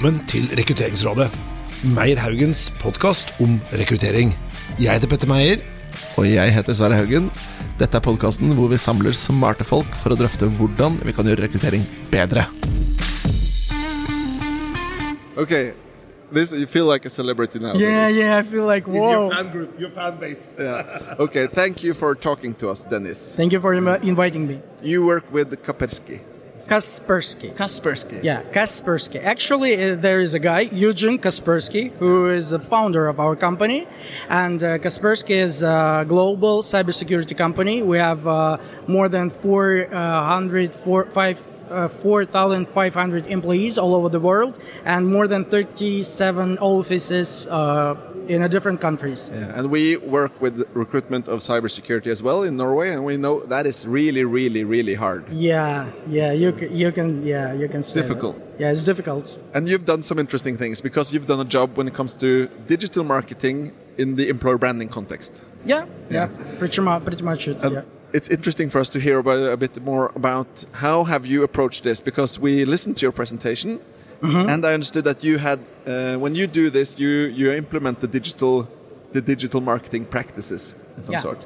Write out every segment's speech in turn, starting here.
Velkommen til Rekrutteringsrådet. Meyer Haugens podkast om rekruttering. Jeg heter Petter Meyer. Og jeg heter Sverre Haugen. Dette er podkasten hvor vi samler smarte folk for å drøfte hvordan vi kan gjøre rekruttering bedre. Okay, this you feel like a celebrity now. Yeah, yeah, I feel like whoa. fan group, your fan base. yeah. Okay, thank you for talking to us, Dennis. Thank you for invi- inviting me. You work with Kapersky. Kaspersky. Kaspersky. Yeah, Kaspersky. Actually, uh, there is a guy, Eugene Kaspersky, who is the founder of our company. And uh, Kaspersky is a global cybersecurity company. We have uh, more than 400, four, five, uh, 4,500 employees all over the world and more than 37 offices uh, in a different countries. Yeah, and we work with recruitment of cybersecurity as well in Norway, and we know that is really, really, really hard. Yeah, yeah, you can, you can, yeah, you can. That. difficult. Yeah, it's difficult. And you've done some interesting things because you've done a job when it comes to digital marketing in the employer branding context. Yeah, Yeah. yeah, pretty much, pretty much it. And yeah. it's interesting for us to hear about, a bit more about how have you approached this because we listened to your presentation Mm-hmm. and I understood that you had uh, when you do this you you implement the digital the digital marketing practices in some Yeah. sort.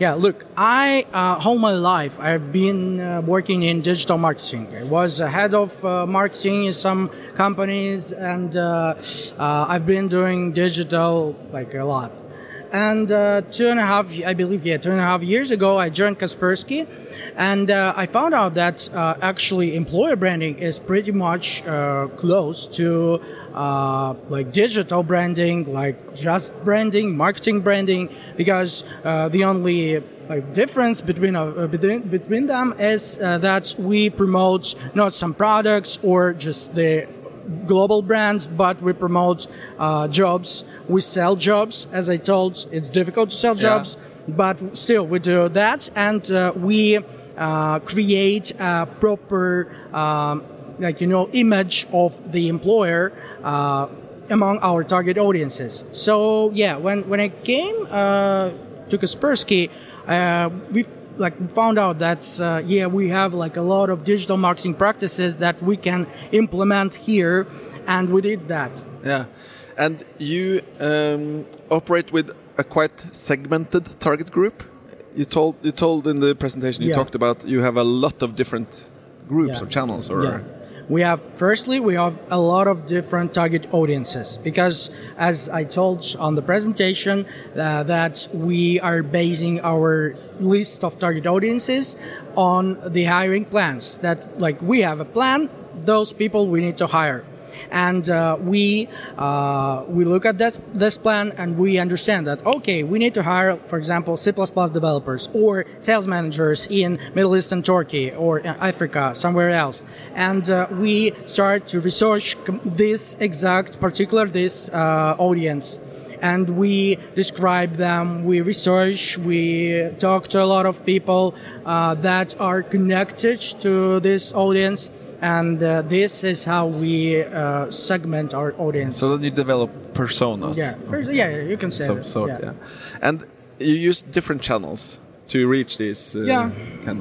Yeah, look, I uh, all my life I've been uh, working in digital marketing. I was a head of uh, marketing in some companies, and uh, uh, I've been doing digital like a lot. And uh, two and a half, I believe, yeah, two and a half years ago, I joined Kaspersky, and uh, I found out that uh, actually employer branding is pretty much uh, close to uh, like digital branding, like just branding, marketing branding, because uh, the only like difference between between between them is that we promote not some products or just the global brand, but we promote uh, jobs. We sell jobs. As I told, it's difficult to sell Yeah. jobs, but still we do that, and uh, we uh, create a proper, um, like you know, image of the employer. Uh, among our target audiences. So yeah, when when I came uh, to Kaspersky, uh, we like we found out that uh, yeah we have like a lot of digital marketing practices that we can implement here, and we did that. Yeah, and you um, operate with a quite segmented target group. You told you told in the presentation you Yeah. talked about you have a lot of different groups Yeah. or channels or Yeah. We have firstly we have a lot of different target audiences because as I told on the presentation uh, that we are basing our list of target audiences on the hiring plans that like we have a plan. Those people we need to hire and uh, we uh, we look at this this plan and we understand that okay we need to hire for example C++ developers or sales managers in Middle East and Turkey or uh, Africa somewhere else. And uh, we start to research this exact particular this uh, audience. And we describe them, we research, we talk to a lot of people uh, that are connected to this audience, and uh, this is how we uh, segment our audience. So then you develop personas. yeah, yeah, yeah, you can say some that, sort, yeah. And you use different channels to reach these uh, Yeah.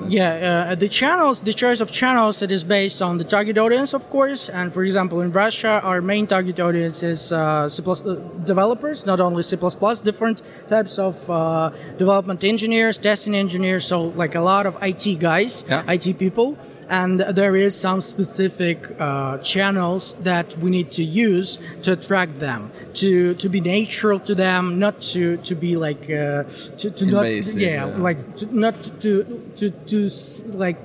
Yeah, uh, the channels, the choice of channels, it is based on the target audience, of course. And for example, in Russia, our main target audience is uh, C++ uh, developers, not only C++, different types of uh, development engineers, testing engineers, so like a lot of IT guys, Yeah. IT people. And there is some specific uh, channels that we need to use to attract them, to to be natural to them, not to to be like uh, to, to not yeah, yeah. like to, not to to to like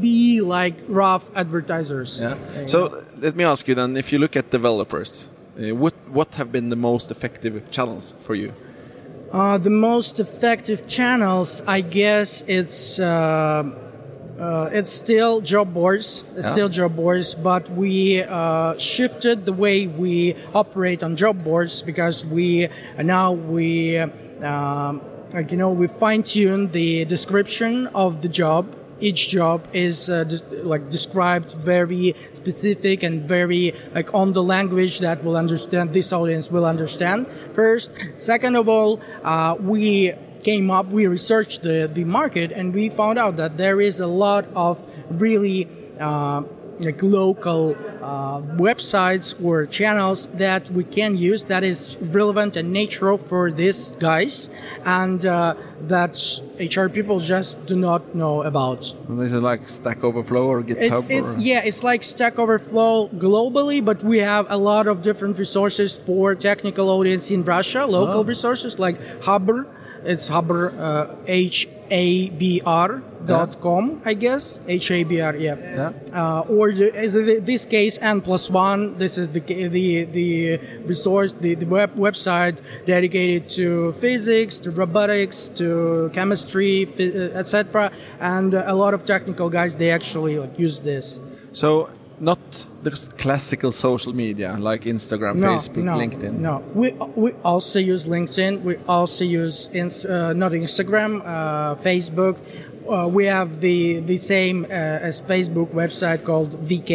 be like rough advertisers. Yeah. So let me ask you then: if you look at developers, uh, what what have been the most effective channels for you? Uh, the most effective channels, I guess, it's uh, uh, it's still job boards. It's Yeah. still job boards, but we uh, shifted the way we operate on job boards because we now we um, like you know we fine tune the description of the job. Each job is uh, des- like described very specific and very like on the language that will understand this audience will understand first. Second of all uh, we came up we researched the, the market and we found out that there is a lot of really uh, like local uh, websites or channels that we can use that is relevant and natural for these guys and uh, that HR people just do not know about. And this is like Stack Overflow or GitHub. It's, it's or? yeah, it's like Stack Overflow globally, but we have a lot of different resources for technical audience in Russia, local Oh. resources like Habr. It's Habr, uh, H A B R dot com, I guess. H A B R, yeah. Yeah. Uh, or is it this case N plus one. This is the the the resource, the, the web website dedicated to physics, to robotics, to chemistry, etc. And uh, a lot of technical guys they actually like use this. So not the classical social media like Instagram, No, Facebook, no, LinkedIn. No, we we also use LinkedIn. We also use ins, uh, not Instagram, uh, Facebook. Uh, we have the the same uh, as Facebook website called VK,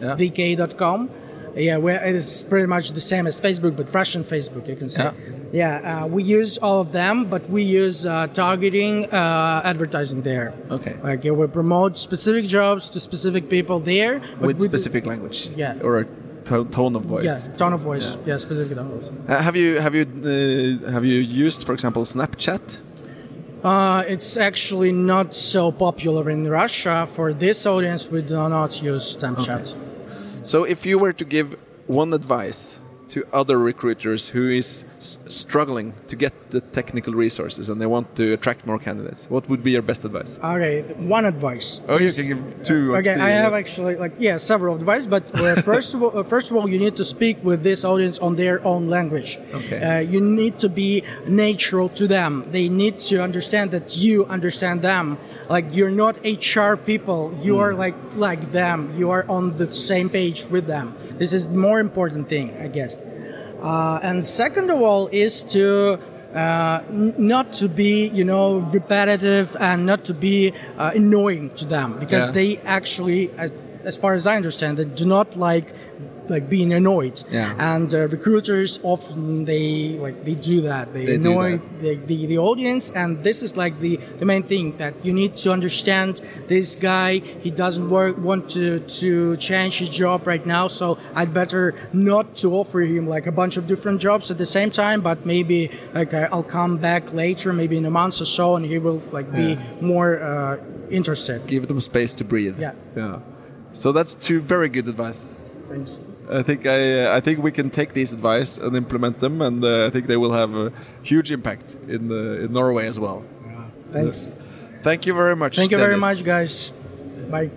Yeah. VK.com. Yeah, where it's pretty much the same as Facebook, but Russian Facebook, you can say. Yeah. Yeah, uh, we use all of them, but we use uh, targeting uh, advertising there. Okay. Like we promote specific jobs to specific people there. With we do- specific language. Yeah. Or a to- tone of voice. Yeah, tone of voice. Yeah, specific tone of voice. Uh, have you have you uh, have you used, for example, Snapchat? Uh, it's actually not so popular in Russia. For this audience, we do not use Snapchat. So if you were to give one advice to other recruiters who is struggling to get the technical resources and they want to attract more candidates, what would be your best advice? Okay, one advice. Oh, you can give two. Okay, I have actually like yeah several advice, but uh, first of all, uh, first of all, you need to speak with this audience on their own language. Okay. Uh, you need to be natural to them. They need to understand that you understand them. Like you're not HR people. You Hmm. are like like them. You are on the same page with them. This is the more important thing, I guess. Uh, and second of all is to uh, not to be you know repetitive and not to be uh, annoying to them because Yeah. they actually uh, as far as i understand they do not like like being annoyed Yeah. and uh, recruiters often they like they do that they, They annoy that. the, the, the audience and this is like the, the main thing that you need to understand this guy he doesn't work want to to change his job right now so i'd better not to offer him like a bunch of different jobs at the same time but maybe like i'll come back later maybe in a month or so and he will like be more uh, interested give them space to breathe. Yeah. Yeah. So that's two very good advice. Thanks. I think I I think we can take these advice and implement them, and uh, I think they will have a huge impact in uh, in Norway as well. Yeah. Thanks. Thank you very much. Thank you very much, guys. Bye.